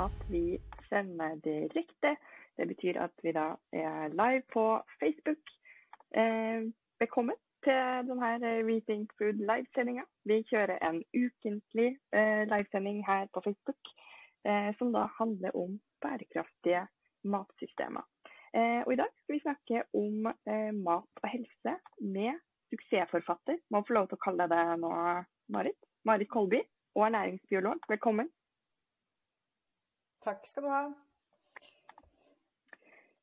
at vi sender direkte. Det betyr at vi da er live på Facebook. Eh, velkommen til denne Rethink Food livesendinga. Vi kjører en ukentlig eh, livesending her på Facebook eh, som da handler om bærekraftige matsystemer. Eh, og I dag skal vi snakke om eh, mat og helse med suksessforfatter. Må få lov til å kalle deg det nå, Marit. Marit Kolby og ernæringsbiolog. Velkommen. Takk skal du ha.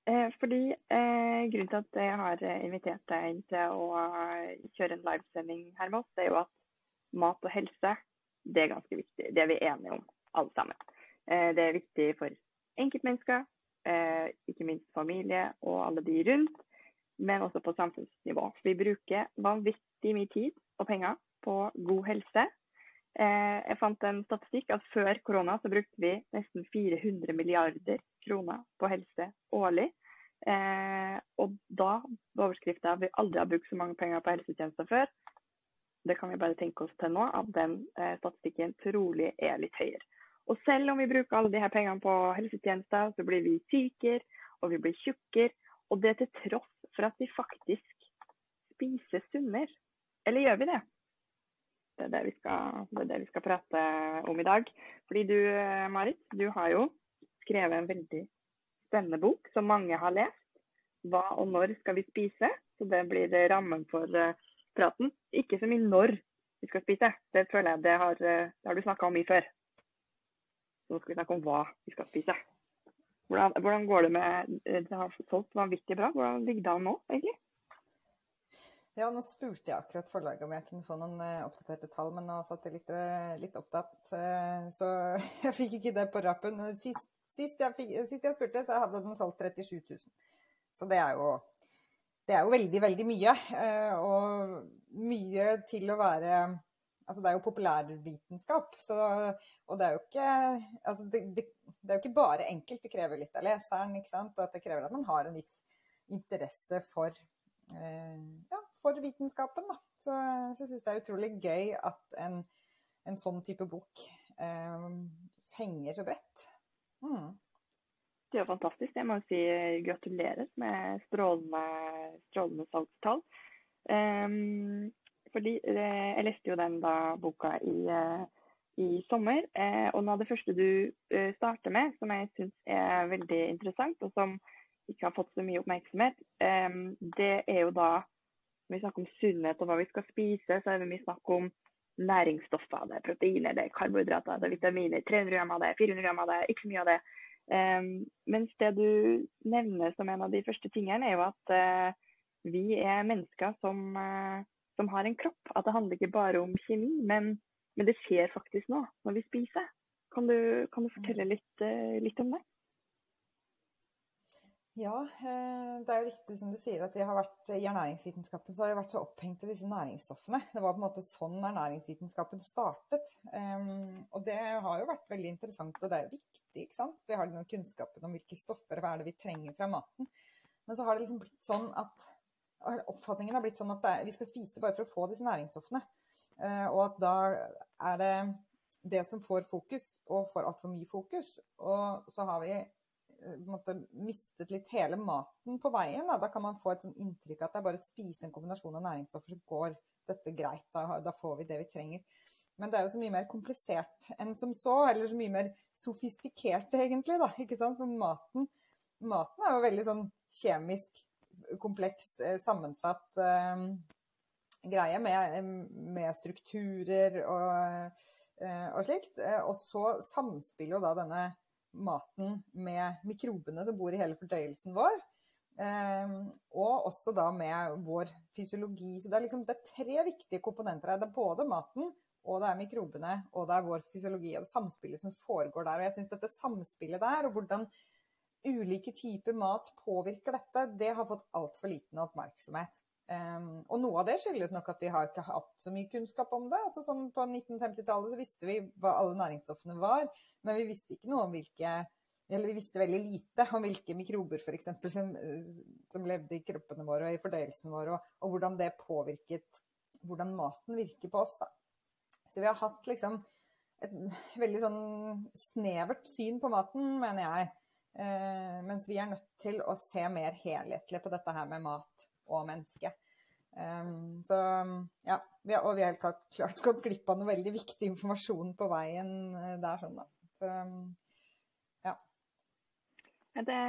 Eh, fordi eh, Grunnen til at jeg har invitert deg inn til å kjøre en livesending her med oss, er jo at mat og helse det er ganske viktig. Det er vi enige om, alle sammen. Eh, det er viktig for enkeltmennesker, eh, ikke minst familie og alle de rundt, men også på samfunnsnivå. Vi bruker vanvittig mye tid og penger på god helse Eh, jeg fant en statistikk at før korona så brukte vi nesten 400 milliarder kroner på helse årlig. Eh, og da var overskrifta vi aldri har brukt så mange penger på helsetjenester før. Det kan vi bare tenke oss til nå, at den eh, statistikken trolig er litt høyere. Og selv om vi bruker alle de her pengene på helsetjenester, så blir vi sykere, og vi blir tjukkere. Og det til tross for at vi faktisk spiser sunnere. Eller gjør vi det? Det er det, vi skal, det er det vi skal prate om i dag. Fordi du, Marit, du har jo skrevet en veldig spennende bok som mange har lest. Hva og når skal vi spise? Så det blir rammen for eh, praten. Ikke så mye når vi skal spise. Det føler jeg det har, eh, det har du snakka om mye før. Så nå skal vi snakke om hva vi skal spise. Hvordan, hvordan går det med eh, Det har solgt vanvittig bra. Hvordan ligger det an nå, egentlig? Ja, nå spurte jeg akkurat forlaget om jeg kunne få noen uh, oppdaterte tall, men nå satt jeg litt, uh, litt opptatt, uh, så jeg fikk ikke det på rappen. Sist, sist, jeg fikk, sist, jeg spurte, så hadde den solgt 37 000. Så det er jo, det er jo veldig, veldig mye. og mye til å være Altså, det er jo populærvitenskap, så, og det er jo ikke altså det, det, det, er jo ikke bare enkelt. Det krever litt av leseren, ikke sant? og at det krever at man har en viss interesse for ja, for vitenskapen. Da. Så, så jeg det er utrolig gøy at en, en sånn type bok eh, fenger så bredt. Mm. Det er fantastisk. Jeg må si gratulerer med strålende, strålende salgstall. Um, fordi eh, Jeg leste jo den da boka i, uh, i sommer. Og noe av det første du starter med, som jeg syns er veldig interessant, og som ikke har fått så mye oppmerksomhet, um, det er jo da når vi snakker om sunnhet og hva vi skal spise, så er det mye snakk om næringsstoffer. Det er proteiner, det er karbohydrater, det er vitaminer. 300 gram av det, 400 gram av det, ikke så mye av det. Um, mens det du nevner som en av de første tingene, er jo at uh, vi er mennesker som, uh, som, har en kropp. At det handler ikke bare om kjemi, men, men det skjer faktisk noe når vi spiser. Kan du, kan du fortelle litt, uh, litt om det? Ja, eh, det er jo riktig som du sier at vi har vært i ernæringsvitenskapen så har vi vært så opphengt i disse næringsstoffene. Det var på en måte sånn ernæringsvitenskapen startet. og det har jo vært veldig interessant, og det er jo viktig. ikke sant? Vi har den kunnskapen om hvilke stoffer hva er det vi trenger fra maten. Men så har det liksom blitt sånn at oppfatningen har blitt sånn at vi skal spise bare for å få disse næringsstoffene. Eh, og at da er det det som får fokus, og får altfor mye fokus. Og så har vi måte, mistet litt hele maten på veien. Da, da kan man få et sånn inntrykk at det er bare å spise en kombinasjon av næringsstoffer, så går dette greit. Da, da, får vi det vi trenger. Men det er jo så mye mer komplisert enn som så, eller så mye mer sofistikert egentlig, da. Ikke sant? For maten, maten er jo veldig sånn kjemisk kompleks, eh, sammensatt eh, greie med, med, strukturer og, eh, og slikt. Eh, og så samspiller jo da denne maten med mikrobene som bor i hele fordøyelsen vår. Um, og også da med vår fysiologi. Så det er, liksom, det er tre viktige komponenter her. Det er både maten, og det er mikrobene, og det er vår fysiologi og det samspillet som foregår der. Og jeg syns dette samspillet der, og hvordan ulike typer mat påvirker dette, det har fått altfor liten oppmerksomhet. Um, og noe av det skyldes nok at vi har ikke hatt så mye kunnskap om det. Altså sånn På 1950-tallet så visste vi hva alle næringsstoffene var, men vi visste ikke noe om hvilke eller vi visste veldig lite om hvilke mikrober for eksempel, som, som levde i kroppene våre og i fordøyelsen vår, og, og, hvordan det påvirket hvordan maten virker på oss. Da. Så vi har hatt liksom et veldig sånn snevert syn på maten, mener jeg. Eh, mens vi er nødt til å se mer helhetlig på dette her med mat og menneske. Um, så ja, vi har, og vi har helt klart, klart gått glipp av noe veldig viktig informasjon på veien eh, der. sånn da. Så, ja. Det,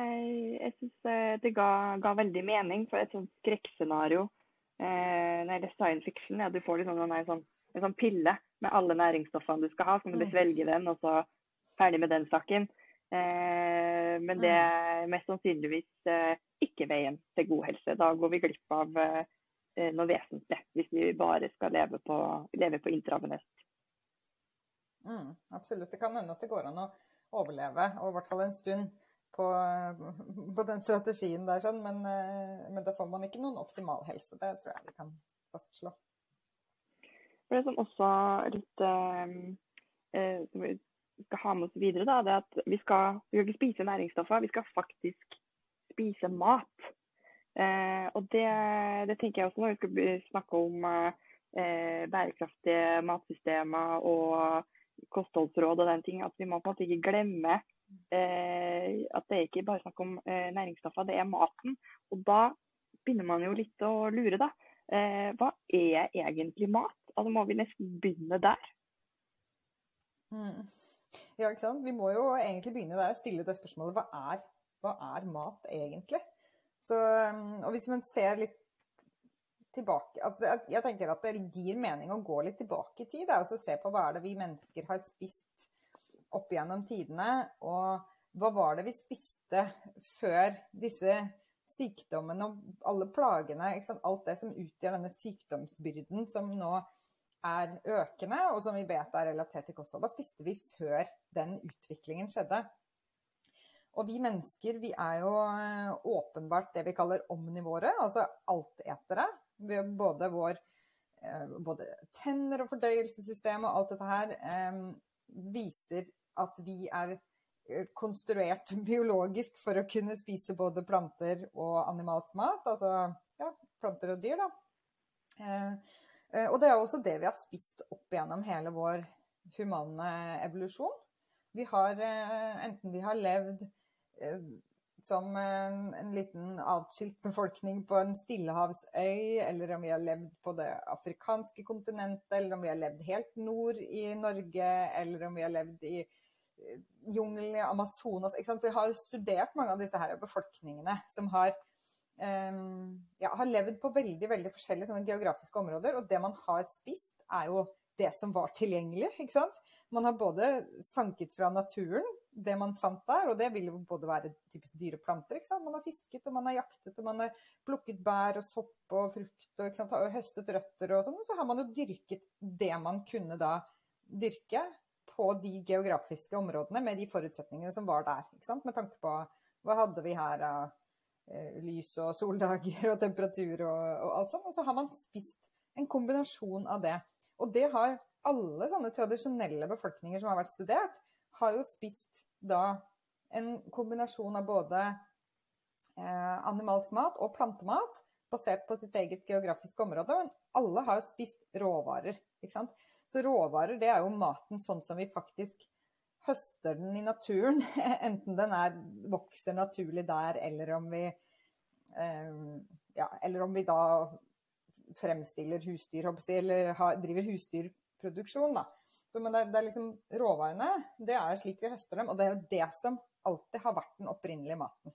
jeg syns eh, det ga, ga, veldig mening for et sånt skrekkscenario eh, når det gjelder science fiction. Ja, du får liksom en, sånn, en sånn pille med alle næringsstoffene du skal ha, så må du mm. svelge den, og så ferdig med den saken. Eh, men det mm. er mest sannsynligvis eh, ikke veien til god helse. Da går vi glipp av eh, Eh, noe vesentlig, hvis vi bare skal leve på, leve på intravenøst. Mm, absolutt. Det kan hende at det går an å overleve, og i hvert fall en stund, på, på den strategien der. Sånn. Men, eh, men, da får man ikke noen optimal helse. Det tror jeg vi kan fastslå. Det som også litt eh, som vi skal ha med oss videre, da, det er at vi skal, vi skal ikke spise næringsstoffer, vi skal faktisk spise mat. Eh, og det, det, tenker jeg også når vi skal snakke om eh, bærekraftige matsystemer og kostholdsråd og den ting, at vi må på en måte ikke glemme eh, at det er ikke bare snakk om eh, næringsstoffer, det er maten. Og da begynner man jo litt å lure, da. Eh, hva er egentlig mat? Altså må vi nesten begynne der. Mm. Ja, ikke sant. Vi må jo egentlig begynne der, stille det spørsmålet hva er, hva er mat egentlig? Så, um, og hvis man ser litt tilbake altså Jeg tenker at det gir mening å gå litt tilbake i tid. og se på hva er det vi mennesker har spist opp gjennom tidene. Og hva var det vi spiste før disse sykdommene og alle plagene, alt det som utgjør denne sykdomsbyrden som nå er økende, og som vi vet er relatert til kosthold. Hva spiste vi før den utviklingen skjedde? Og vi mennesker vi er jo eh, åpenbart det vi kaller omnivåre, altså altetere. Både vår eh, både tenner og fordøyelsessystem og alt dette her eh, viser at vi er eh, konstruert biologisk for å kunne spise både planter og animalsk mat. Altså ja, planter og dyr, da. Eh, og det er også det vi har spist opp gjennom hele vår humane evolusjon. Vi har, enten vi har levd Eh, som en, en, liten atskilt befolkning på en stillehavsøy, eller om vi har levd på det afrikanske kontinentet, eller om vi har levd helt nord i Norge, eller om vi har levd i eh, jungelen i Amazonas. Vi har jo studert mange av disse her befolkningene som har, um, ja, har levd på veldig veldig forskjellige geografiske områder. Og det man har spist, er jo det som var tilgjengelig. ikke sant? Man har både sanket fra naturen det man fant der, og det vil jo både være typisk dyre planter. Man har fisket, og man har jaktet, og man har plukket bær og sopp og frukt og, og høstet røtter og sånn. Og så har man jo dyrket det man kunne da dyrke på de geografiske områdene med de forutsetningene som var der. Med tanke på hva hadde vi her av eh, lys og soldager og temperatur og, og alt sånt. Og så har man spist en kombinasjon av det. Og det har alle sånne tradisjonelle befolkninger som har vært studert, har jo spist da en kombinasjon av både eh, animalsk mat og plantemat basert på sitt eget geografiske område. Men alle har jo spist råvarer. ikke sant? Så råvarer det er jo maten sånn som vi faktisk høster den i naturen. Enten den er, vokser naturlig der, eller om vi eh, ja, eller om vi da fremstiller husdyr, eller driver husdyrproduksjon. Da. Så, men det, det, er liksom råvarene, det er slik vi høster dem. Og det er jo det som alltid har vært den opprinnelige maten.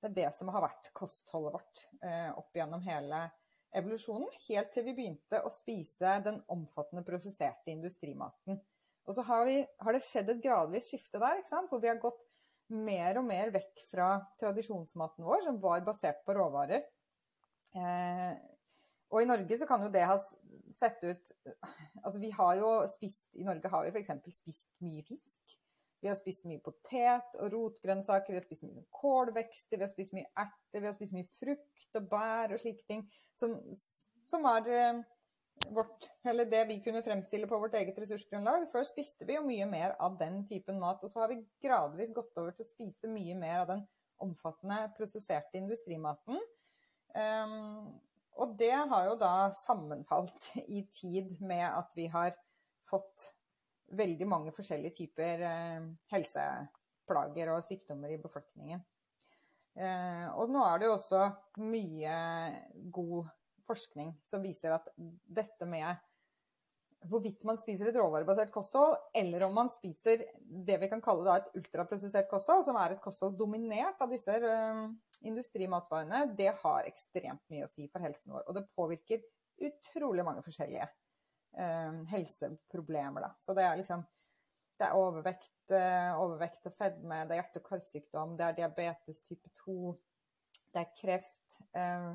Det er det som har vært kostholdet vårt eh, opp gjennom hele evolusjonen. Helt til vi begynte å spise den omfattende prosesserte industrimaten. Og så har, vi, har det skjedd et gradvis skifte der, hvor vi har gått mer og mer vekk fra tradisjonsmaten vår, som var basert på råvarer. Eh, og i Norge så kan jo det ha sett ut Altså vi har jo spist I Norge har vi f.eks. spist mye fisk. Vi har spist mye potet og rotgrønnsaker, vi har spist mye kålvekster, vi har spist mye erter, vi har spist mye frukt og bær og slike ting. Som, som var eh, vårt, eller det vi kunne fremstille på vårt eget ressursgrunnlag. Før spiste vi jo mye mer av den typen mat, og så har vi gradvis gått over til å spise mye mer av den omfattende prosesserte industrimaten. Um, og det har jo da sammenfalt i tid med at vi har fått veldig mange forskjellige typer eh, helseplager og sykdommer i befolkningen. Eh, og nå er det jo også mye god forskning som viser at dette med hvorvidt man spiser et råvarebasert kosthold, eller om man spiser det vi kan kalle et ultraprosessert kosthold, som er et kosthold dominert av disse uh, industrimatvarene, det har ekstremt mye å si for helsen vår. Og det påvirker utrolig mange forskjellige eh, helseproblemer. Da. Så det er liksom det er overvekt, eh, overvekt og fedme, det er hjerte- og karsykdom, det er diabetes type 2, det er kreft. Eh,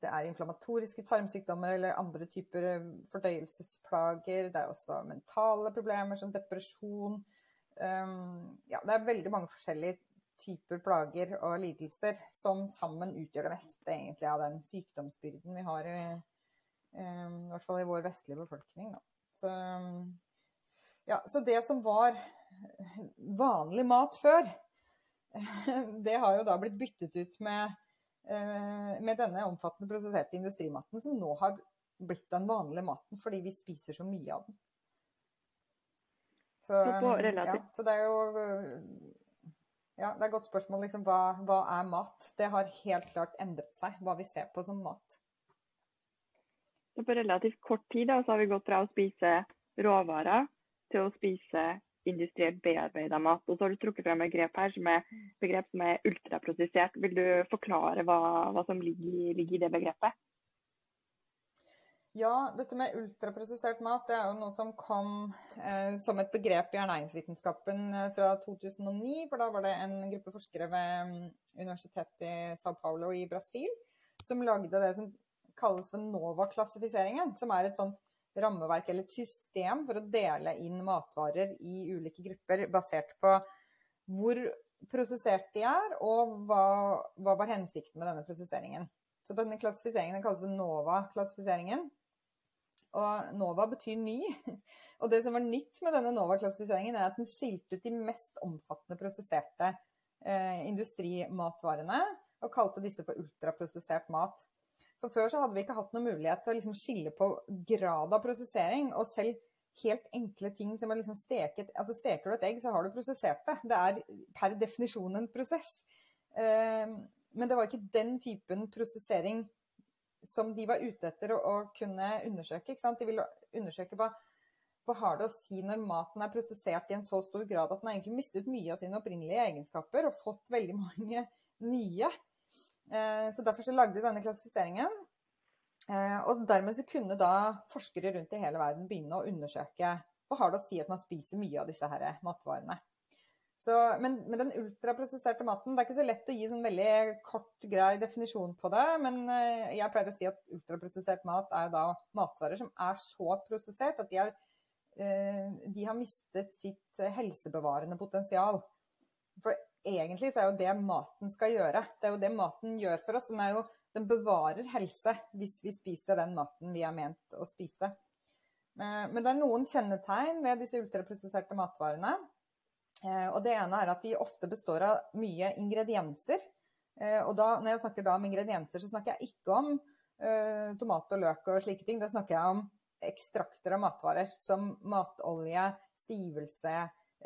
det er inflammatoriske tarmsykdommer eller andre typer eh, fordøyelsesplager. Det er også mentale problemer som depresjon. Um, ja, det er veldig mange forskjellige typer plager og lidelser som sammen utgjør det meste egentlig av den sykdomsbyrden vi har, i, um, i hvert fall i vår vestlige befolkning. Så, ja, så det som var vanlig mat før, det har jo da blitt byttet ut med Eh, med denne omfattende prosesserte industrimaten, som nå har blitt den vanlige maten fordi vi spiser så mye av den. Så, ja, så det er jo ja, det er et godt spørsmål. Liksom, hva, hva, er mat? Det har helt klart endret seg, hva vi ser på som mat. Så på relativt kort tid da, har vi gått fra å spise råvarer til å spise industrielt bearbeida mat. Og så har du trukket frem et grep her som er begrep som er ultraprosessert. Vil du forklare hva, hva som ligger, ligger, i det begrepet? Ja, dette med ultraprosessert mat det er jo noe som kom eh, som et begrep i ernæringsvitenskapen eh, fra 2009. For da var det en gruppe forskere ved um, universitetet i Sao Paulo i Brasil som lagde det som kalles for NOVA-klassifiseringen. Som er et sånt rammeverk eller et system for å dele inn matvarer i ulike grupper basert på hvor prosessert de er, og hva, hva var hensikten med denne prosesseringen. Så denne klassifiseringen kalles for NOVA-klassifiseringen. Og NOVA betyr ny. Og det som var nytt med denne NOVA-klassifiseringen, er at den skilte ut de mest omfattende prosesserte eh, industrimatvarene og kalte disse for ultraprosessert mat. For før så hadde vi ikke hatt noen mulighet til å liksom skille på grad av prosessering. Og selv helt enkle ting som å liksom steke altså Steker du et egg, så har du prosessert det. Det er per definisjon en prosess. Eh, men det var ikke den typen prosessering som de var ute etter å, å kunne undersøke. De ville undersøke hva, hva har det å si når maten er prosessert i en så stor grad at den har egentlig mistet mye av sine opprinnelige egenskaper og fått veldig mange nye. Eh, så Derfor så lagde de denne klassifiseringen. Eh, og dermed så kunne da forskere rundt i hele verden begynne å undersøke hva har det å si at man spiser mye av disse her matvarene. Så, men, men, den ultraprosesserte maten Det er ikke så lett å gi sånn veldig kort, grei definisjon på det. Men eh, jeg pleier å si at ultraprosessert mat er da matvarer som er så prosessert at de har, de har mistet sitt helsebevarende potensial. For egentlig så er jo det maten skal gjøre. Det er jo det maten gjør for oss. Den, jo, den bevarer helse hvis vi spiser den maten vi er ment å spise. Eh, men det er noen kjennetegn ved disse ultraprosesserte matvarene. Eh, og det ene er at de ofte består av mye ingredienser. Eh, og da, når jeg snakker om ingredienser, så snakker jeg ikke om uh, tomat og løk og slike ting. Da snakker jeg om ekstrakter av matvarer som matolje, stivelse,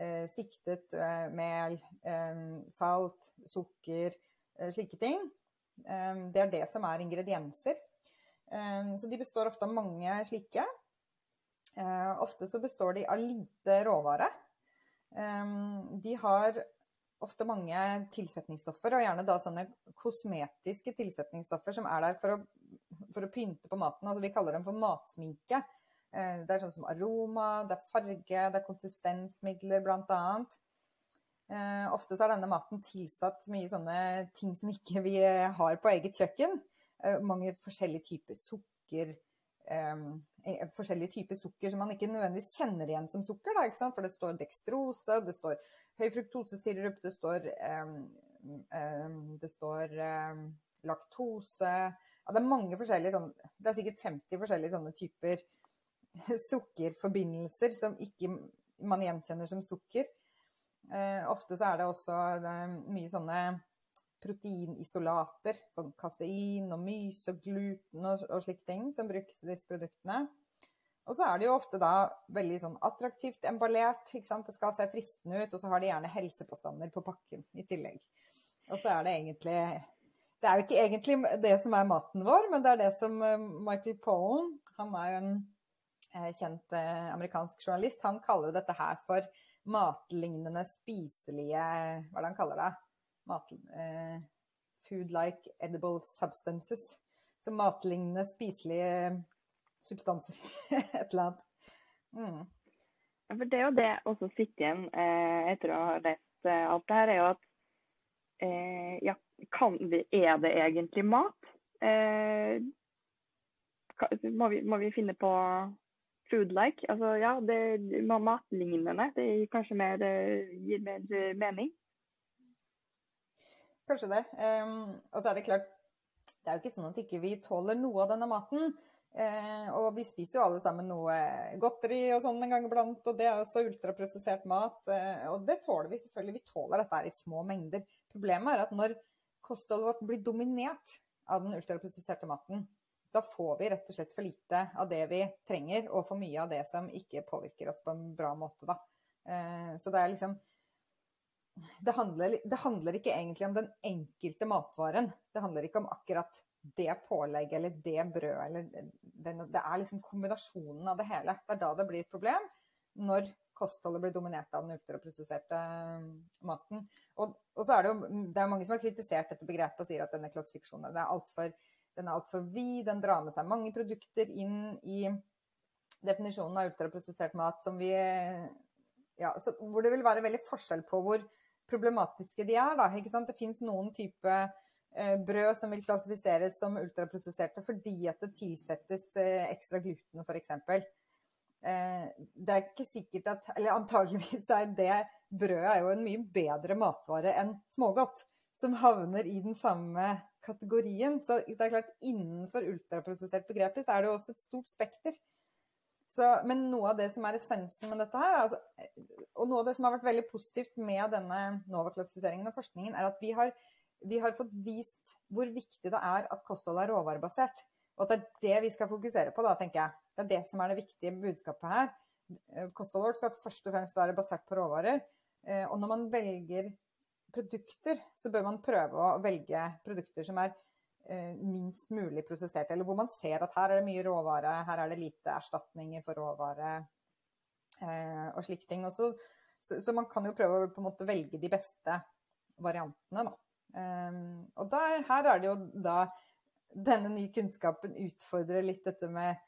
uh, siktet uh, mel, um, salt, sukker, slike ting. Um, det er det som er ingredienser. så de består ofte av mange slike. ofte så består de av lite råvare. De har ofte mange tilsetningsstoffer, og gjerne da sånne kosmetiske tilsetningsstoffer som er der for å, for å pynte på maten. Altså vi kaller dem for matsminke. Eh, det er sånn som aroma, det er farge, det er konsistensmidler bl.a. Eh, ofte så er denne maten tilsatt mye sånne ting som ikke vi har på eget kjøkken. Eh, mange forskjellige typer sukker. Forskjellige typer sukker som man ikke nødvendigvis kjenner igjen som sukker. Da, For det står dekstrose, det står høyfruktosesirup, det står, det står laktose ja, Det er mange forskjellige sånn, Det er sikkert 50 forskjellige sånne typer sukkerforbindelser som ikke man gjenkjenner som sukker. Eh, ofte så er det også det er mye sånne proteinisolater, sånn kasein og mys og gluten og, og slike ting, som brukes i disse produktene. Og så er det jo ofte da veldig sånn attraktivt emballert. ikke sant? Det skal se fristende ut, og så har de gjerne helsepåstander på pakken i tillegg. Og så er det egentlig Det er jo ikke egentlig det som er maten vår, men det er det som eh, Michael Pollen, han er jo en eh, kjent eh, amerikansk journalist, han kaller jo dette her for matlignende spiselige Hva er det han kaller det? Mat, eh, food-like edible substances. Så matlignende spiselige substanser. Et eller annet. Mm. For det er jo det også sitter igjen eh, etter å ha lest eh, alt det her, er jo at eh, ja, kan vi, er det egentlig mat? Eh, må, vi, må, vi, finne på food-like? Altså ja, det matlignende. Det gir kanskje mer, gir mer mening? Kanskje det. Um, og så er det klart, det er jo ikke sånn at ikke vi ikke tåler noe av denne maten. Uh, og vi spiser jo alle sammen noe godteri og sånn en gang iblant, og det er også ultraprosessert mat. Uh, og det tåler vi selvfølgelig. Vi tåler dette i små mengder. Problemet er at når kostholdet vårt blir dominert av den ultraprosesserte maten, da får vi rett og slett for lite av det vi trenger, og for mye av det som ikke påvirker oss på en bra måte, da. Uh, så det er liksom det handler, det handler ikke egentlig om den enkelte matvaren. Det handler ikke om akkurat det pålegget eller det brødet eller det, er liksom kombinasjonen av det hele. Det er da det blir et problem. Når kostholdet blir dominert av den ultraprosesserte eh, maten. Og, og, så er det jo det er mange som har kritisert dette begrepet og sier at denne klassifikasjonen er altfor den er altfor vid, den drar med seg mange produkter inn i definisjonen av ultraprosessert mat som vi ja, Hvor det vil være veldig forskjell på hvor problematiske de er. Da, det fins noen type Eh, brød som vil klassifiseres som ultraprosesserte fordi at det tilsettes eh, ekstra gluten, f.eks. Eh, det er ikke sikkert at Eller antageligvis er det brødet er jo en mye bedre matvare enn smågodt, som havner i den samme kategorien. Så det er klart, innenfor ultraprosessert begrepet så er det også et stort spekter. Så, men noe av det som er essensen med dette her, altså, og noe av det som har vært veldig positivt med denne NOVA-klassifiseringen og forskningen, er at vi har vi har fått vist hvor viktig det er at kosthold er råvarebasert. Og at det er det vi skal fokusere på, da, tenker jeg. Det er det som er det viktige budskapet her. Kosthold kostholdet vårt skal først og fremst være basert på råvarer. Eh, og når man velger produkter, så bør man prøve å velge produkter som er eh, minst mulig prosessert. Eller hvor man ser at her er det mye råvare, her er det lite erstatninger for råvare og slike ting. Og så, så, man kan jo prøve å velge de beste variantene, da. Um, og der, her er det jo da denne nye kunnskapen utfordrer litt dette med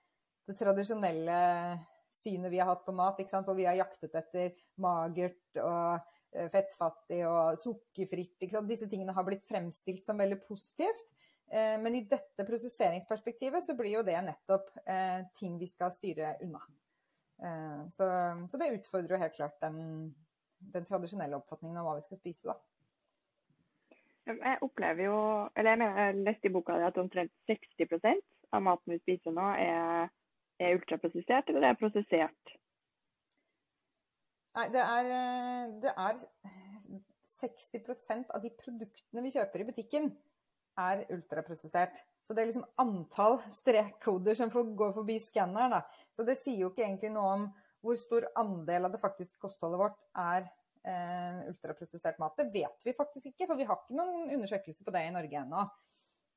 det tradisjonelle synet vi har hatt på mat, hvor vi har jaktet etter magert og eh, fettfattig og sukkerfritt. Disse tingene har blitt fremstilt som veldig positivt. Eh, men i dette prosesseringsperspektivet så blir jo det nettopp eh, ting vi skal styre unna. Eh, så, så, det utfordrer jo helt klart den, den tradisjonelle oppfatningen av hva vi skal spise, da. Jeg opplever jo Eller jeg mener, jeg leste i boka di at omtrent 60% av maten vi spiser nå, er, er ultraprosessert, eller er prosessert? Nei, det er, det er 60% av de produktene vi kjøper i butikken, er ultraprosessert. Så det er liksom antall strekkoder som får gå forbi skanneren. Så det sier jo ikke egentlig noe om hvor stor andel av det faktiske kostholdet vårt er eh, ultraprosessert mat. Det vet vi faktisk ikke, for vi har ikke noen undersøkelse på det i Norge ennå.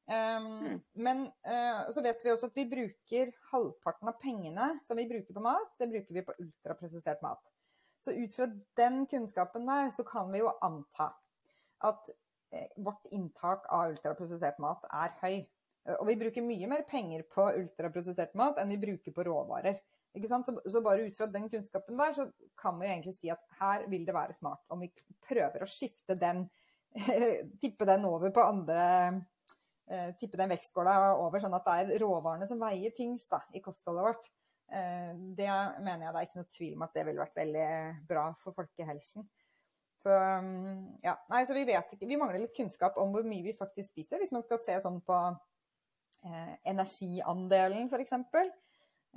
Um, mm. Men uh, så vet vi også at vi bruker halvparten av pengene som vi bruker på mat, det bruker vi på ultraprosessert mat. Så ut fra den kunnskapen der, så kan vi jo anta at eh, vårt inntak av ultraprosessert mat er høy. Og vi bruker mye mer penger på ultraprosessert mat enn vi bruker på råvarer. Så, så, bare ut fra den kunnskapen der, så kan vi egentlig si at her vil det være smart om vi prøver å skifte den, tippe den over på andre eh, Tippe den vektskåla over, sånn at det er råvarene som veier tyngst da, i kostholdet vårt. Eh, det mener jeg det er ikke noe tvil om at det ville vært veldig bra for folkehelsen. Så mm, ja, nei, så vi vet ikke. Vi mangler litt kunnskap om hvor mye vi faktisk spiser, hvis man skal se sånn på eh, energiandelen, f.eks.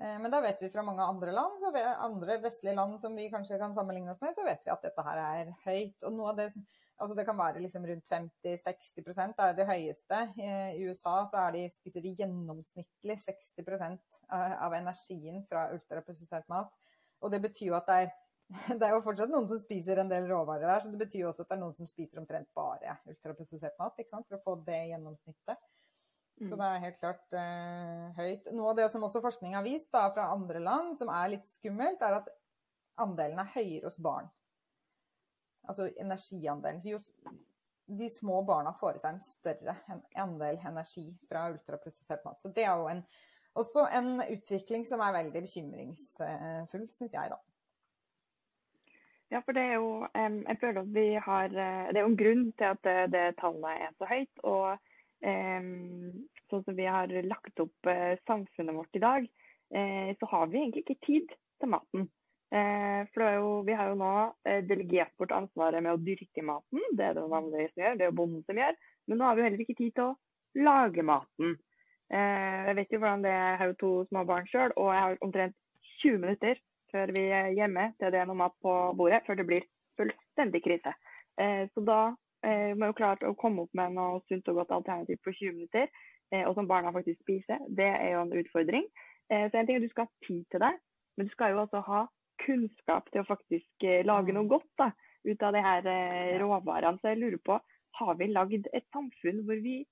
Eh, men da vet vi fra mange andre land, så ved andre vestlige land som vi kanskje kan sammenligne oss med, så vet vi at dette her er høyt. Og noe av det, altså det kan være liksom rundt 50-60 det er det høyeste. I USA så de, spiser de gjennomsnittlig 60% av energien fra ultraprosessert mat. Og det betyr jo at det er, det er jo fortsatt noen som spiser en del råvarer her, så det betyr jo også at det er noen som spiser omtrent bare ultraprosessert mat, for å få det gjennomsnittet. Så mm. det er helt klart eh, høyt. Noe av det som også forskning har vist da, fra andre land, som er litt skummelt, er at andelen er høyere hos barn. Altså energiandelen. Så jo, de små barna får i seg en større andel energi fra ultraprosessert mat. Så det er jo en, også en utvikling som er veldig bekymringsfull, syns jeg, da. Ja, for det er jo Jeg føler at vi har Det er jo en grunn til at det, det tallet er så høyt. og sånn som vi har lagt opp eh, samfunnet vårt i dag, eh, så har vi egentlig ikke tid til maten. Eh, for jo, vi har jo nå delegert bort ansvaret med å dyrke maten. Det er det vanlige som gjør, det er jo bonden som gjør. Men nå har vi heller ikke tid til å lage maten. Jeg vet jo hvordan det er, jeg har jo to små barn sjøl, og jeg har omtrent 20 minutter før vi er hjemme til det er noe mat på bordet, før det blir fullstendig krise. Så da Eh, må jo klart å komme opp med noe sunt og godt alternativ på 20 minutter, eh, og som barna faktisk spiser. Det er jo en utfordring. Eh, så en ting er at du skal ha tid til det, men du skal jo også ha kunnskap til å faktisk eh, lage noe mm. godt da, ut av de her eh, råvarene. Så jeg lurer på, har vi lagd et samfunn hvor vi,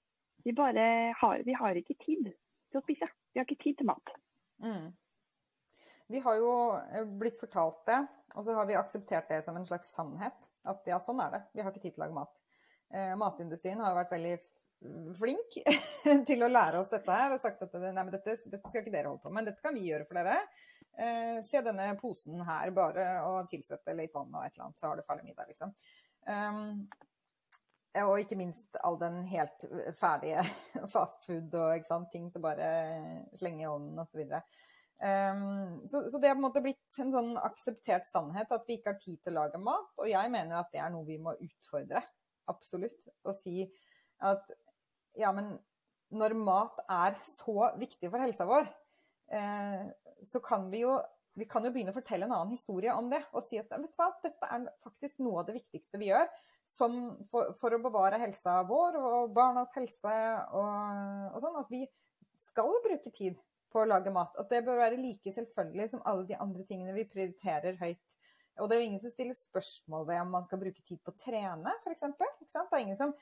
vi bare har, vi har ikke tid til å spise? Vi har ikke tid til mat. Mm. Vi har jo eh, blitt fortalt det, og så har vi akseptert det som en slags sannhet. At ja, sånn er det. Vi har ikke tid til å lage mat. Eh, matindustrien har vært veldig flink til å lære oss dette her og sagt at nei, men dette, dette, skal ikke dere holde på med, dette kan vi gjøre for dere. Eh, se denne posen her, bare og tilsette litt vann og et eller annet, så har du ferdig middag, liksom. Um, og ikke minst all den helt ferdige fastfood og sant, ting til bare slenge i ovnen osv. Um, så, så, det har på en måte blitt en sånn akseptert sannhet at vi ikke har tid til å lage mat. Og jeg mener at det er noe vi må utfordre. Absolutt. Og si at ja, men når mat er så viktig for helsa vår, eh, så kan vi jo vi kan jo begynne å fortelle en annen historie om det. Og si at vet du hva, dette er faktisk noe av det viktigste vi gjør for, for, å bevare helsa vår og barnas helse og, og sånn. At vi skal bruke tid på å lage mat. At det bør være like selvfølgelig som alle de andre tingene vi prioriterer høyt. Og det er jo ingen som stiller spørsmål ved om man skal bruke tid på å trene, f.eks. Det er ingen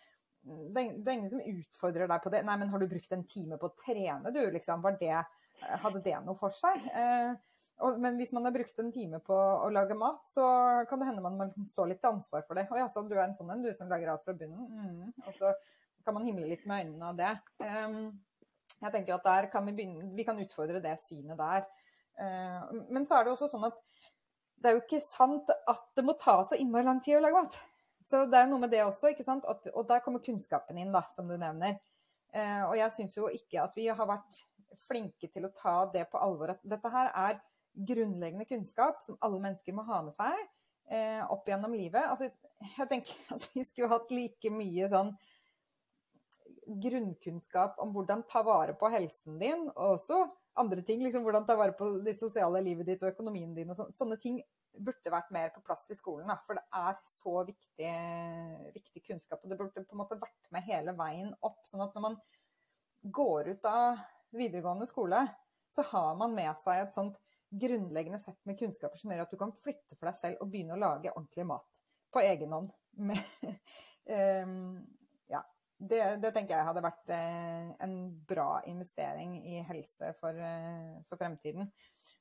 det er ingen som utfordrer deg på det. Nei, men har du brukt en time på å trene, du, liksom? Det, hadde det noe for seg? Eh, og, men hvis man har brukt en time på å lage mat, så kan det hende man må liksom stå litt til ansvar for det. Å ja, så du er en sånn en, du som lager alt fra bunnen? Mm. Og så kan man himle litt med øynene av det. Um, jeg tenker at kan vi, begynne, vi kan utfordre det synet der. Eh, men så er det også sånn at det er jo ikke sant at det må ta så innmari lang tid å lage mat. Så det er noe med det også, ikke sant. Og der kommer kunnskapen inn, da, som du nevner. Eh, og jeg syns jo ikke at vi har vært flinke til å ta det på alvor. At dette her er grunnleggende kunnskap som alle mennesker må ha med seg eh, opp gjennom livet. Altså, jeg tenker at vi skulle hatt like mye sånn grunnkunnskap om hvordan ta vare på helsen din, og også andre ting. liksom Hvordan ta vare på det sosiale livet ditt og økonomien din. og så, Sånne ting burde vært mer på plass i skolen. Da, for det er så viktig, viktig, kunnskap. Og det burde på en måte vært med hele veien opp. Sånn at når man går ut av videregående skole, så har man med seg et sånt grunnleggende sett med kunnskaper som gjør at du kan flytte for deg selv og begynne å lage ordentlig mat på egen hånd. Med, um, det, det, tenker jeg hadde vært eh, en bra investering i helse for, eh, for, fremtiden.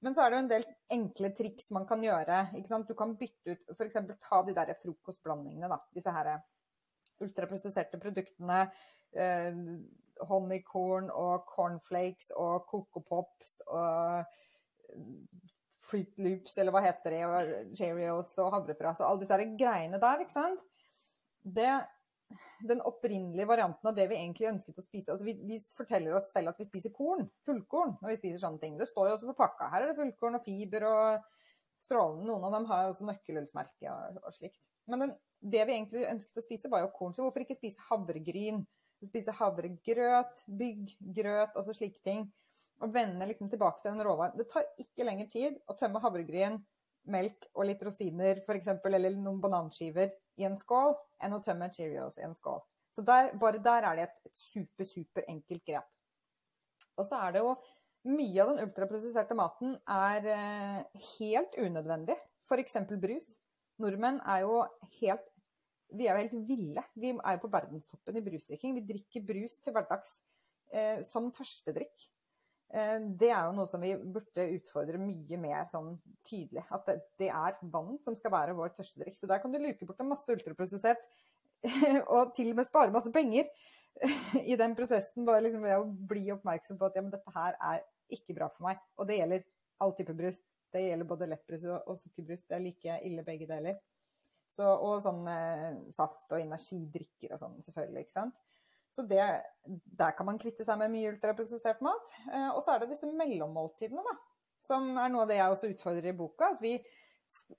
Men så er det jo en del enkle triks man kan gjøre. Du kan bytte ut F.eks. ta de der frokostblandingene. Da. Disse her ultraprosesserte produktene. Eh, honeycorn og cornflakes og Coco Pops og eh, Fruit Loops, eller hva heter de, og og havrefras og alle disse greiene der. ikke sant? Det den opprinnelige varianten av det vi egentlig ønsket å spise. Altså vi, vi, forteller oss selv at vi spiser korn, fullkorn, når vi spiser sånne ting. Det står jo også på pakka. Her er det fullkorn og fiber og strålende. Noen av dem har også nøkkelhullsmerke og, og, slikt. Men den, det vi egentlig ønsket å spise, var jo korn. Så hvorfor ikke spise havregryn? Spise havregrøt, bygggrøt, altså slike ting. og vende liksom tilbake til den råvaren. Det tar ikke lenger tid å tømme havregryn, melk og litt rosiner f.eks., eller noen bananskiver i en skål, enn å tømme Cheerios i en skål. Så der, bare der er det et, et super, super enkelt grep. Og så er det jo mye av den ultraprosesserte maten er eh, helt unødvendig. F.eks. brus. Nordmenn er jo helt vi er jo helt ville. Vi er jo på verdenstoppen i brusdrikking. Vi drikker brus til hverdags eh, som tørstedrikk. Eh, det er jo noe som vi burde utfordre mye mer sånn tydelig. At det, det, er vann som skal være vår tørstedrikk. Så der kan du luke bort en masse ultraprosessert og til og med spare masse penger i den prosessen. Bare liksom ved å bli oppmerksom på at ja, men dette her er ikke bra for meg. Og det gjelder all type brus. Det gjelder både lettbrus og, sukkerbrus. Det er like ille begge deler. Så, og sånn eh, saft og energidrikker og sånn, selvfølgelig. ikke sant? Så det, der kan man kvitte seg med mye ultraprosessert mat. Eh, og så er det disse mellommåltidene, da. Som er noe av det jeg også utfordrer i boka. at vi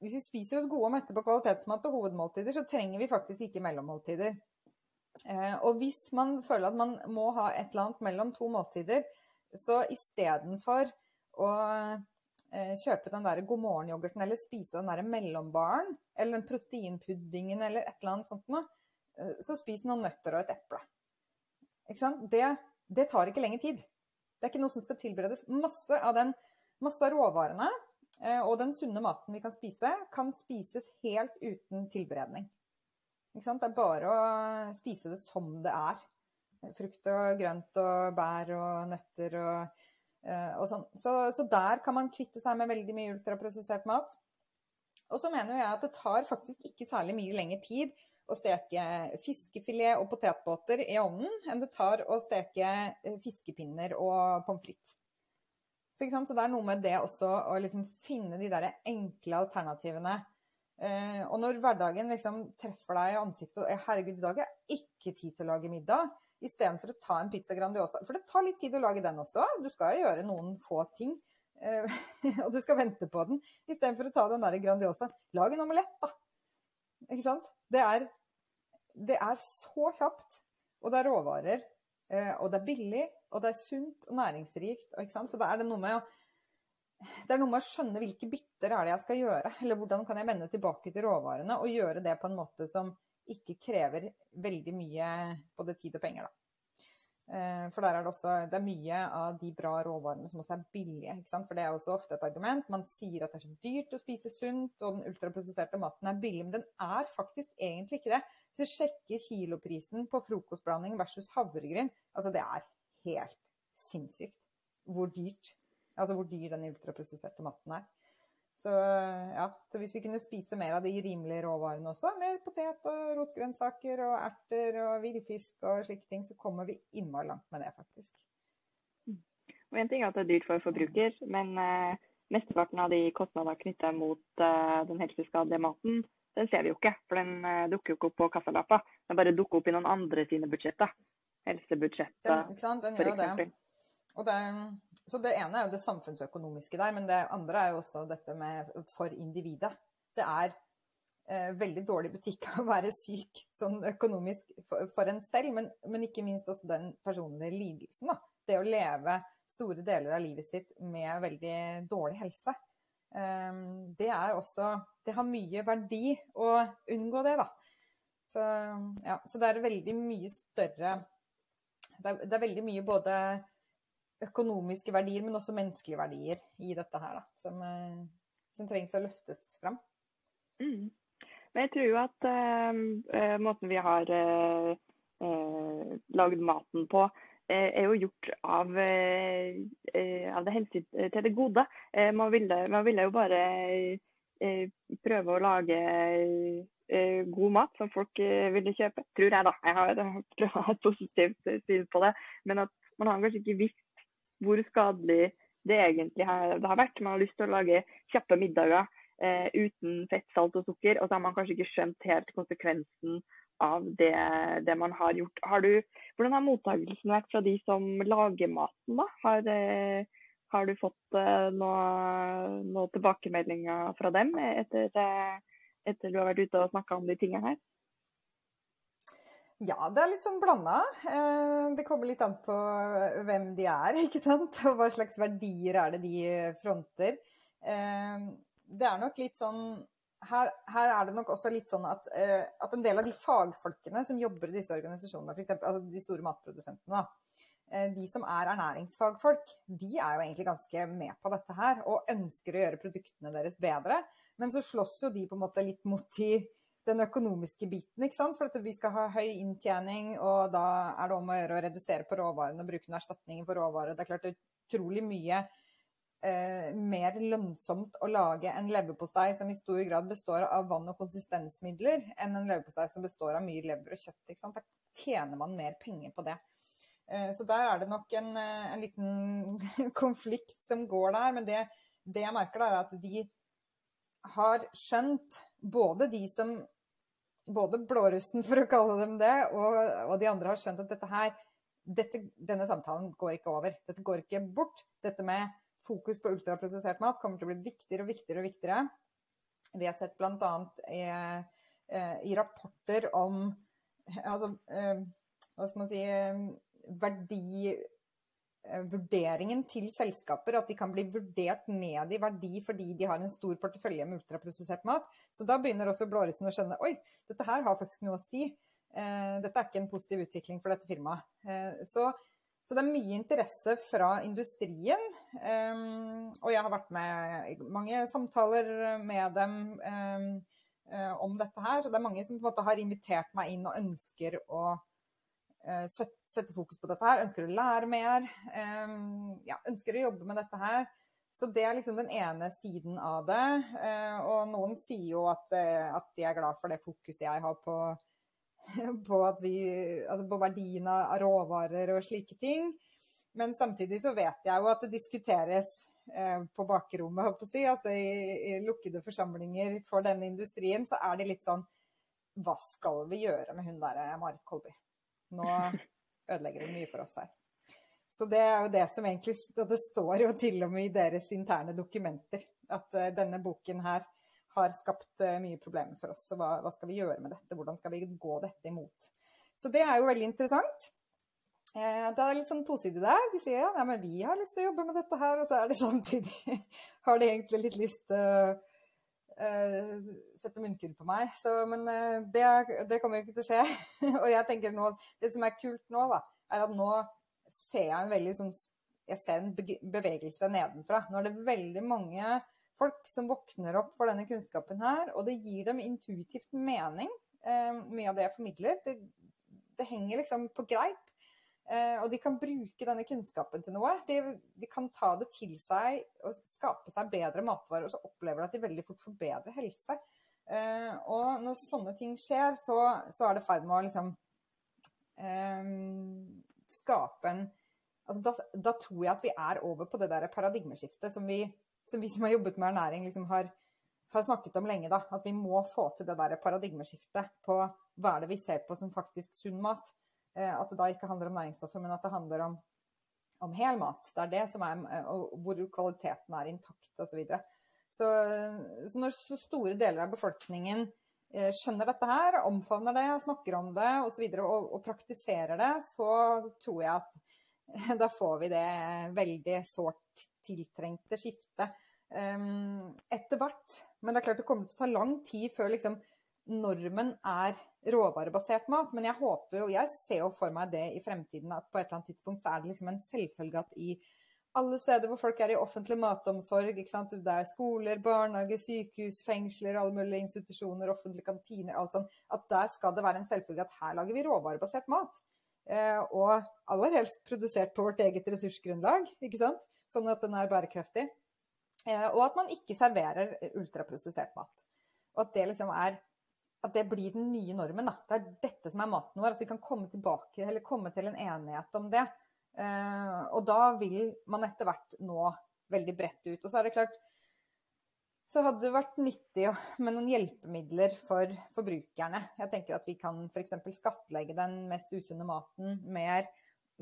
hvis vi spiser oss gode og mette på kvalitetsmat og hovedmåltider, så trenger vi faktisk ikke mellommåltider. Eh, og hvis man føler at man må ha et eller annet mellom to måltider, så istedenfor å Eh, kjøpe den der God morgen-yoghurten eller spise den der mellombaren eller den proteinpuddingen eller et eller annet sånt noe, så spis noen nøtter og et eple. Det, det, tar ikke lenger tid. Det er ikke noe som skal tilberedes. Masse av, den, masse av råvarene eh, og den sunne maten vi kan spise, kan spises helt uten tilberedning. Det er bare å spise det som det er. Frukt og grønt og bær og nøtter og Eh, sånn. så, så, der kan man kvitte seg med veldig mye ultraprosessert mat. Og så mener jeg at det tar faktisk ikke særlig mye lengre tid å steke fiskefilet og potetbåter i ovnen enn det tar å steke eh, fiskepinner og pommes frites. Så, så, det er noe med det også å liksom finne de der enkle alternativene. Eh, og når hverdagen liksom treffer deg i ansiktet og 'herregud, i dag har jeg ikke tid til å lage middag', istedenfor å ta en pizza Grandiosa. For det tar litt tid å lage den også. Du skal jo gjøre noen få ting. Eh, og du skal vente på den. Istedenfor å ta den der Grandiosa. Lag en omelett, da. Ikke sant? Det er, det er så kjapt. Og det er råvarer. Eh, og det er billig. Og det er sunt og næringsrikt. Så da er noe med å det er noe med å skjønne hvilke bytter er det jeg skal gjøre, eller hvordan kan jeg vende tilbake til råvarene og gjøre det på en måte som ikke krever veldig mye både tid og penger, da. Eh, for der er det også det er mye av de bra råvarene som også er billige. For det er også ofte et argument. Man sier at det er så dyrt å spise sunt, og den ultraprosesserte maten er billig. Men den er faktisk egentlig ikke det. Hvis du sjekker kiloprisen på frokostblanding versus havregryn, altså det er helt sinnssykt hvor dyrt altså hvor dyr den ultraprosesserte maten er. Så, ja, så hvis vi kunne spise mer av de rimelige råvarene også, mer potet og rotgrønnsaker og erter og villfisk og slike ting, så kommer vi innmari langt med det, faktisk. Mm. Og En ting er at det er dyrt for forbruker, men eh, mesteparten av de kostnadene knytta mot eh, den helseskadelige maten, den ser vi jo ikke. For den eh, dukker jo ikke opp på kassalappa. Den bare dukker opp i noen andre sine budsjetter. Helsebudsjettet, f.eks. Det, så det ene er jo det samfunnsøkonomiske der, men det andre er jo også dette med for individet. Det er eh, veldig dårlig butikk å være syk sånn økonomisk for, for en selv, men, men, ikke minst også den personlige lidelsen. Da. Det å leve store deler av livet sitt med veldig dårlig helse. Eh, det er også Det har mye verdi å unngå det, da. Så, ja, så det er veldig mye større det er, det er veldig mye både økonomiske verdier, men også menneskelige verdier i dette her, da, som, eh, som trengs å løftes fram. Mm. Men jeg tror jo at uh, måten vi har uh, uh, lagd maten på, er jo gjort av, av det hensyn til det gode. Man ville, man, ville, jo bare prøve å lage god mat som folk ville kjøpe, tror jeg da. Jeg har, et positivt syn på det. Men at man har kanskje ikke visst hvor skadelig det egentlig har, det har vært. Man har lyst til å lage kjappe middager eh, uten fett, salt og sukker, og så har man kanskje ikke skjønt helt konsekvensen av det, det man har gjort. Har du, hvordan har mottakelsen vært fra de som lager maten? da? Har, eh, har du fått eh, noen noe tilbakemeldinger fra dem etter, etter du har vært ute og snakka om de tingene her? Ja, det er litt sånn blanda. Eh, det kommer litt an på hvem de er, ikke sant. Og hva slags verdier er det de fronter. Eh, det er nok litt sånn her, her er det nok også litt sånn at, eh, at, en del av de fagfolkene som jobber i disse organisasjonene, f.eks. Altså de store matprodusentene, de som er ernæringsfagfolk, de er jo egentlig ganske med på dette her og ønsker å gjøre produktene deres bedre. Men så slåss jo de på en måte litt mot de den økonomiske biten. ikke sant? For at vi skal ha høy inntjening, og da er det om å gjøre å redusere på råvarene og bruke noen erstatninger for råvarer. Det er klart det er utrolig mye eh, mer lønnsomt å lage en leverpostei som i stor grad består av vann og konsistensmidler, enn en leverpostei som består av mye lever og kjøtt. ikke sant? Da tjener man mer penger på det. Eh, så der er det nok en, eh, en liten konflikt som går der. Men det, det jeg merker, da, er at de har skjønt, både de som både blårussen, for å kalle dem det, og, og de andre har skjønt at dette her, dette, denne samtalen går ikke over. Dette går ikke bort. Dette med fokus på ultraprosessert mat kommer til å bli viktigere og viktigere og viktigere. Vi har sett bl.a. I, eh, i rapporter om altså, eh, hva skal man si verdi Eh, vurderingen til selskaper, at de kan bli vurdert ned i verdi fordi de har en stor portefølje med ultraprosessert mat. Så da begynner også blårussen å skjønne oi, dette her har faktisk noe å si. Eh, dette er ikke en positiv utvikling for dette firmaet. Eh, så, så, det er mye interesse fra industrien. og jeg har vært med i mange samtaler med dem om dette her. Så det er mange som på en måte har invitert meg inn og ønsker å Eh, sette fokus på dette her, ønsker å lære mer, eh, ja, ønsker å jobbe med dette her. Så det er liksom den ene siden av det. Eh, og noen sier jo at, at de er glad for det fokuset jeg har på, på, vi, altså på verdien av råvarer og slike ting. Men samtidig så vet jeg jo at det diskuteres på bakrommet, håper jeg, altså i, i lukkede forsamlinger for denne industrien, så er det litt sånn Hva skal vi gjøre med hun der Marit Kolby? Nå ødelegger det mye for oss her. Så det er jo det som egentlig Og det står jo til og med i deres interne dokumenter at uh, denne boken her har skapt uh, mye problemer for oss. Så hva, hva, skal vi gjøre med dette? Hvordan skal vi gå dette imot? Så det er jo veldig interessant. Uh, det er litt sånn tosidig der. De sier ja, men vi har lyst til å jobbe med dette her, og så er det samtidig har de egentlig litt lyst til sette munnkurv på meg. Så, men eh, det, det, kommer jo ikke til å skje. og jeg tenker nå, Det som er kult nå, da, er at nå ser jeg en veldig sånn Jeg ser en bevegelse nedenfra. Nå er det veldig mange folk som våkner opp for denne kunnskapen her, og det gir dem intuitivt mening. Eh, mye av det jeg formidler. Det, det henger liksom på greip. Eh, og de kan bruke denne kunnskapen til noe. De, de, kan ta det til seg og skape seg bedre matvarer, og så opplever de at de veldig fort får bedre helse. Eh, og når sånne ting skjer, så, så er det i ferd med å liksom eh, skape en altså da, da, tror jeg at vi er over på det der paradigmeskiftet som vi som, vi som har jobbet med ernæring, liksom har, har, snakket om lenge. da, At vi må få til det der paradigmeskiftet på hva er det vi ser på som faktisk sunn mat. Eh, at det da ikke handler om næringsstoffer, men at det handler om, om hel mat. Det er det som er, eh, og hvor kvaliteten er intakt osv. Så, så, så når så store deler av befolkningen eh, skjønner dette her, omfavner det, snakker om det. Og, så videre, og, og praktiserer det, så tror jeg at da får vi det veldig sårt tiltrengte skiftet um, etter hvert. Men det er klart det kommer til å ta lang tid før liksom, normen er råvarebasert mat. Men jeg håper jo, jeg ser jo for meg det i fremtiden at på et eller annet tidspunkt så er det liksom en selvfølge at i alle steder hvor folk er i offentlig matomsorg. Det er skoler, barnehager, sykehus, fengsler, alle mulige institusjoner, offentlige kantiner. alt sånt, At der skal det være en selvfølge at her lager vi råvarebasert mat. Eh, og aller helst produsert på vårt eget ressursgrunnlag, ikke sant? sånn at den er bærekraftig. Eh, og at man ikke serverer ultraprosessert mat. Og at det liksom er at det blir den nye normen. Da. Det er dette som er maten vår. At vi kan komme tilbake, eller komme til en enighet om det. Eh, og da vil man etter hvert nå veldig bredt ut. Og så er det klart så hadde det vært nyttig med noen hjelpemidler for forbrukerne. Jeg tenker at vi kan f.eks. skattlegge den mest usunne maten mer.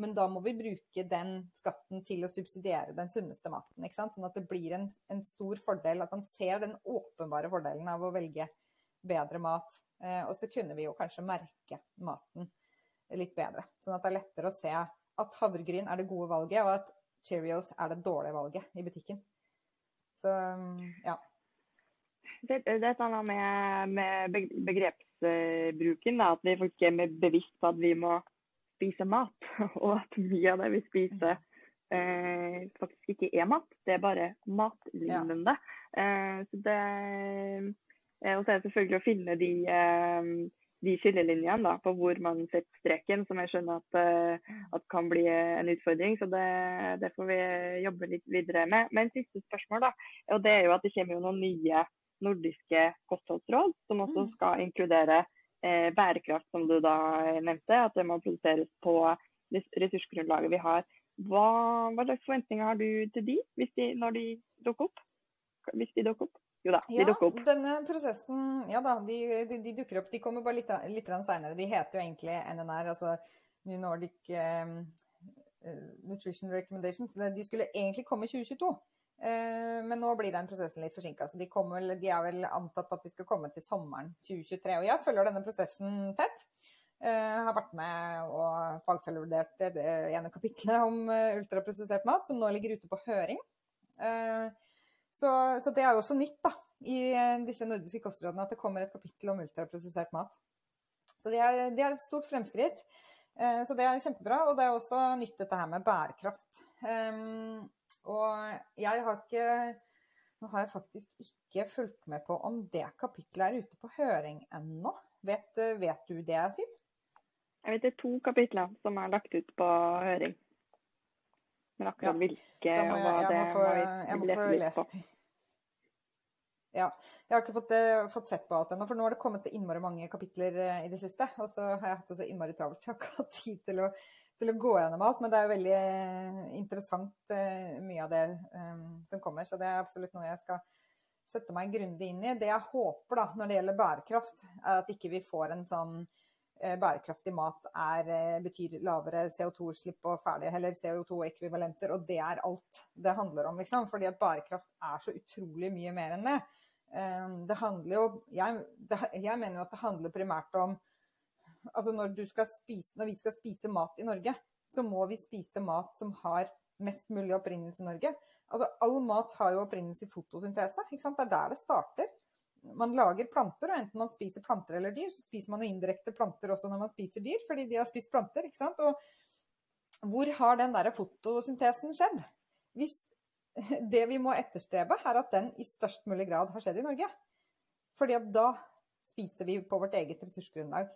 Men da må vi bruke den skatten til å subsidiere den sunneste maten. Sånn at det blir en, en, stor fordel, at man ser den åpenbare fordelen av å velge bedre mat. Eh, og så kunne vi jo kanskje merke maten litt bedre. Sånn at det er lettere å se at havregryn er det gode valget, og at Cheerios er det dårlige valget i butikken. Så ja. Det, det et med, med begrepsbruken, da, at vi faktisk er bevisst på at vi må spise mat. Og at mye av det vi spiser eh, faktisk ikke er mat, det er bare matlignende. Ja. Eh, så det Og så er det selvfølgelig å finne de eh, de skillelinjene da, på hvor man setter streken, som jeg skjønner at, uh, at kan bli en utfordring. Så det, det, får vi jobbe litt videre med. Men siste spørsmål da, og det er jo at det kommer noen nye nordiske kostholdsråd, som også mm. skal inkludere eh, bærekraft, som du da nevnte. At det må produseres på ressursgrunnlaget vi har. Hva, hva slags forventninger har du til de, de når de dukker opp? Hvis de dukker opp? Jo da, de ja, dukker opp. Denne prosessen, ja da, de, de, de dukker opp. De kommer bare litt, litt seinere. De heter jo egentlig NNR, altså New Nordic um, Nutrition Recommendations. De skulle egentlig komme i 2022. Uh, men nå blir den prosessen litt forsinka. Så de, kommer, de, er vel antatt at de skal komme til sommeren 2023. Og jeg følger denne prosessen tett. Uh, har vært med og fagfellevurdert det ene kapitlet om uh, ultraprosessert mat, som nå ligger ute på høring. Uh, så, så, det er jo også nytt da, i eh, disse nordiske kostrådene at det kommer et kapittel om ultraprosessert mat. Så det er, det er et stort fremskritt. Eh, så det er kjempebra. Og det er også nytt dette her med bærekraft. Um, og jeg har ikke Nå har jeg faktisk ikke fulgt med på om det kapittelet er ute på høring ennå. Vet, vet, du det, Siv? Jeg vet det er to kapitler som er lagt ut på høring. Men akkurat hvilke og hva det må jeg må få lest på. Ja. Jeg har ikke fått, uh, fått sett på alt ennå, for nå har det kommet så innmari mange kapitler uh, i det siste. Og så har jeg hatt det så innmari travelt, så jeg har ikke hatt tid til å, til å, gå gjennom alt. Men det er jo veldig uh, interessant, mye av det um, som kommer. Så det er absolutt noe jeg skal sette meg grundig inn i. Det jeg håper da, når det gjelder bærekraft, er at ikke vi får en sånn Eh, bærekraftig mat er, eh, betyr lavere CO2-slipp og ferdige, eller CO2-ekvivalenter, og det er alt det handler om. Liksom, fordi at bærekraft er så utrolig mye mer enn det. Eh, det handler jo jeg, det, jeg mener jo at det handler primært om altså når, spise, når, vi skal spise mat i Norge, så må vi spise mat som har mest mulig opprinnelse i Norge. Altså, all mat har jo opprinnelse i fotosyntese. Det er der det starter man lager planter, og enten man spiser planter eller dyr, så spiser man jo indirekte planter også når man spiser dyr, fordi de har spist planter. ikke sant? Og hvor har den der fotosyntesen skjedd? Hvis det vi må etterstrebe, er at den i størst mulig grad har skjedd i Norge. Fordi at da spiser vi på vårt eget ressursgrunnlag.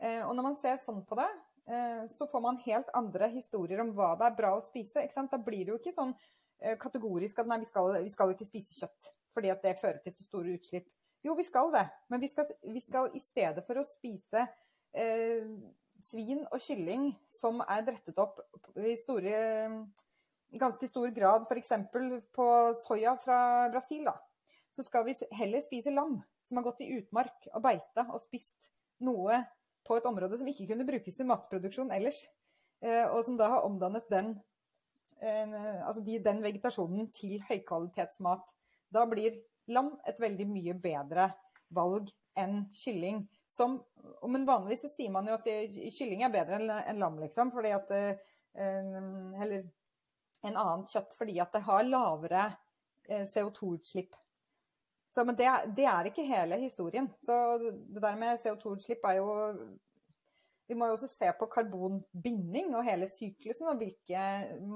Eh, og når man ser sånn på det, eh, så får man helt andre historier om hva det er bra å spise. Da blir det jo ikke sånn eh, kategorisk at nei, vi skal, vi skal ikke spise kjøtt fordi at det fører til så store utslipp. Jo, vi skal det, men vi skal, vi skal i stedet for å spise eh, svin og kylling som er drettet opp i, store, i ganske stor grad f.eks. på soya fra Brasil, da, så skal vi heller spise lam som har gått i utmark og beita og spist noe på et område som ikke kunne brukes til matproduksjon ellers, eh, og som da har omdannet den, eh, altså den vegetasjonen til høykvalitetsmat da blir lam et veldig mye bedre valg enn kylling. Som, men vanligvis sier man jo at kylling er bedre enn lam, liksom. Fordi at eh, Eller en annen kjøtt fordi at det har lavere eh, CO2-utslipp. Så, men det, det, er ikke hele historien. Så det der med CO2-utslipp er jo Vi må jo også se på karbonbinding og hele syklusen, og hvilke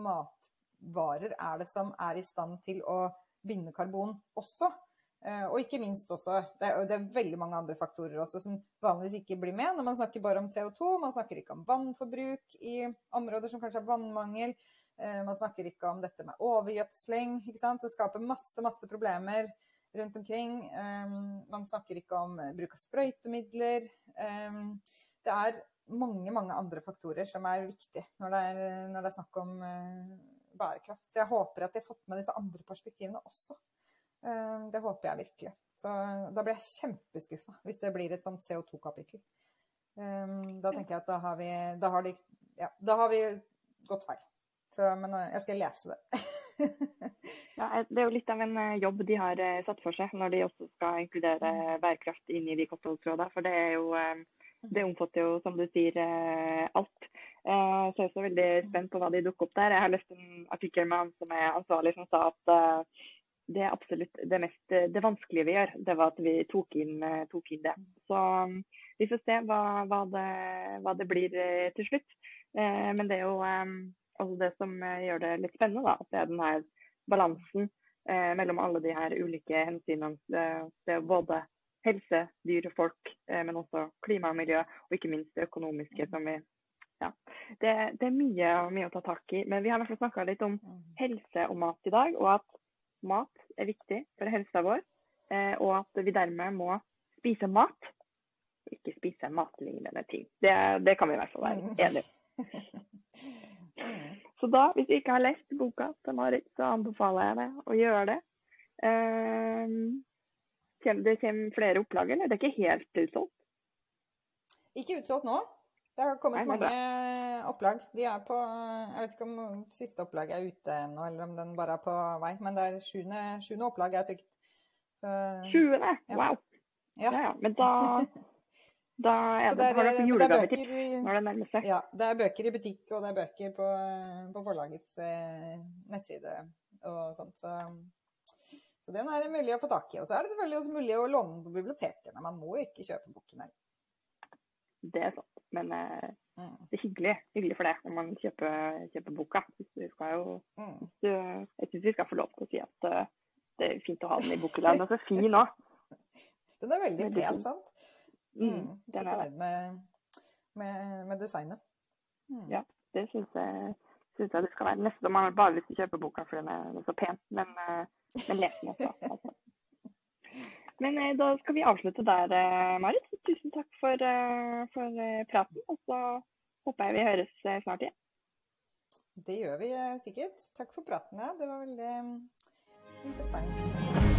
matvarer er det som er i stand til å binde karbon også. Eh, og ikke minst også det er, det er, veldig mange andre faktorer også som vanligvis ikke blir med når man snakker bare om CO2. Man snakker ikke om vannforbruk i områder som kanskje har vannmangel. Eh, man snakker ikke om dette med overgjødsling, ikke sant? som skaper masse, masse problemer rundt omkring. Eh, man snakker ikke om bruk av sprøytemidler. Det er mange, mange andre faktorer som er viktige når det er, når det er snakk om bærekraft. Så jeg håper at de har fått med disse andre perspektivene også. Eh, det håper jeg virkelig. Så da blir jeg kjempeskuffa hvis det blir et sånt CO2-kapittel. Eh, da tenker jeg at da har vi, da har de, ja, da har vi gått feil. Så, men eh, jeg skal lese det. ja, det er jo litt av en jobb de har satt for seg når de også skal inkludere bærekraft inn i de kostholdsrådene. For det er jo det omfatter jo, som du sier, alt. Så jeg er også veldig spent på hva de dukker opp der. Jeg har lest en artikkel med han som er ansvarlig, som sa at det er absolutt det mest det vanskelige vi gjør, det var at vi tok inn, tok inn det. Så vi får se hva, hva, det, hva det, blir til slutt. Men det er jo altså det som gjør det litt spennende, da, at det er den her balansen eh, mellom alle de her ulike hensynene. Det er både helse, dyr og folk, eh, men også klima og miljø, og ikke minst det økonomiske. som vi ja. Det, det, er mye, mye, å ta tak i. Men vi har snakka litt om helse og mat i dag, og at mat er viktig for helsa vår. Eh, og at vi dermed må spise mat, ikke spise matlignende ting. Det, det kan vi i hvert fall være enige om. Så da, hvis du ikke har lest boka til Marit, så anbefaler jeg deg å gjøre det. Uh, det kommer flere opplag, eller? Det er ikke helt utsolgt? Ikke utsolgt nå. Det har kommet Nei, mange opplag. Vi er på Jeg vet ikke om siste opplag er ute ennå, eller om den bare er på vei. Men det er sjuende, sjuende opplag er trygt. Sjuende? Wow. Ja. ja, ja. Men da Da er det, har dere julegavetips når det nærmer seg. Ja, det er bøker i butikk, og det er bøker på, på forlagets eh, nettside og sånt. Så, så, den er det mulig å få tak i. Og så er det selvfølgelig også mulig å låne den på bibliotekene. Man må ikke kjøpe boken her. Det er sant. Men eh, mm. det er hyggelig, hyggelig for det når man kjøper, kjøper boka. Vi skal jo, mm. du, jeg syns vi skal få lov til å si at uh, det er fint å ha den i bokhylla. Den er så fin òg. Den er veldig pen, sant? Mm, mm så fornøyd med, med, med, designet. Mm. Ja, det syns jeg, synes jeg det skal være. Nesten man har bare lyst til å kjøpe boka fordi den er så pen, men, eh, men les den også. Altså. Men eh, da skal vi avslutte der, eh, Marit. Tusen takk for, for praten. Og så håper jeg vi høres snart igjen. Det gjør vi sikkert. Takk for praten. Ja. Det var veldig interessant.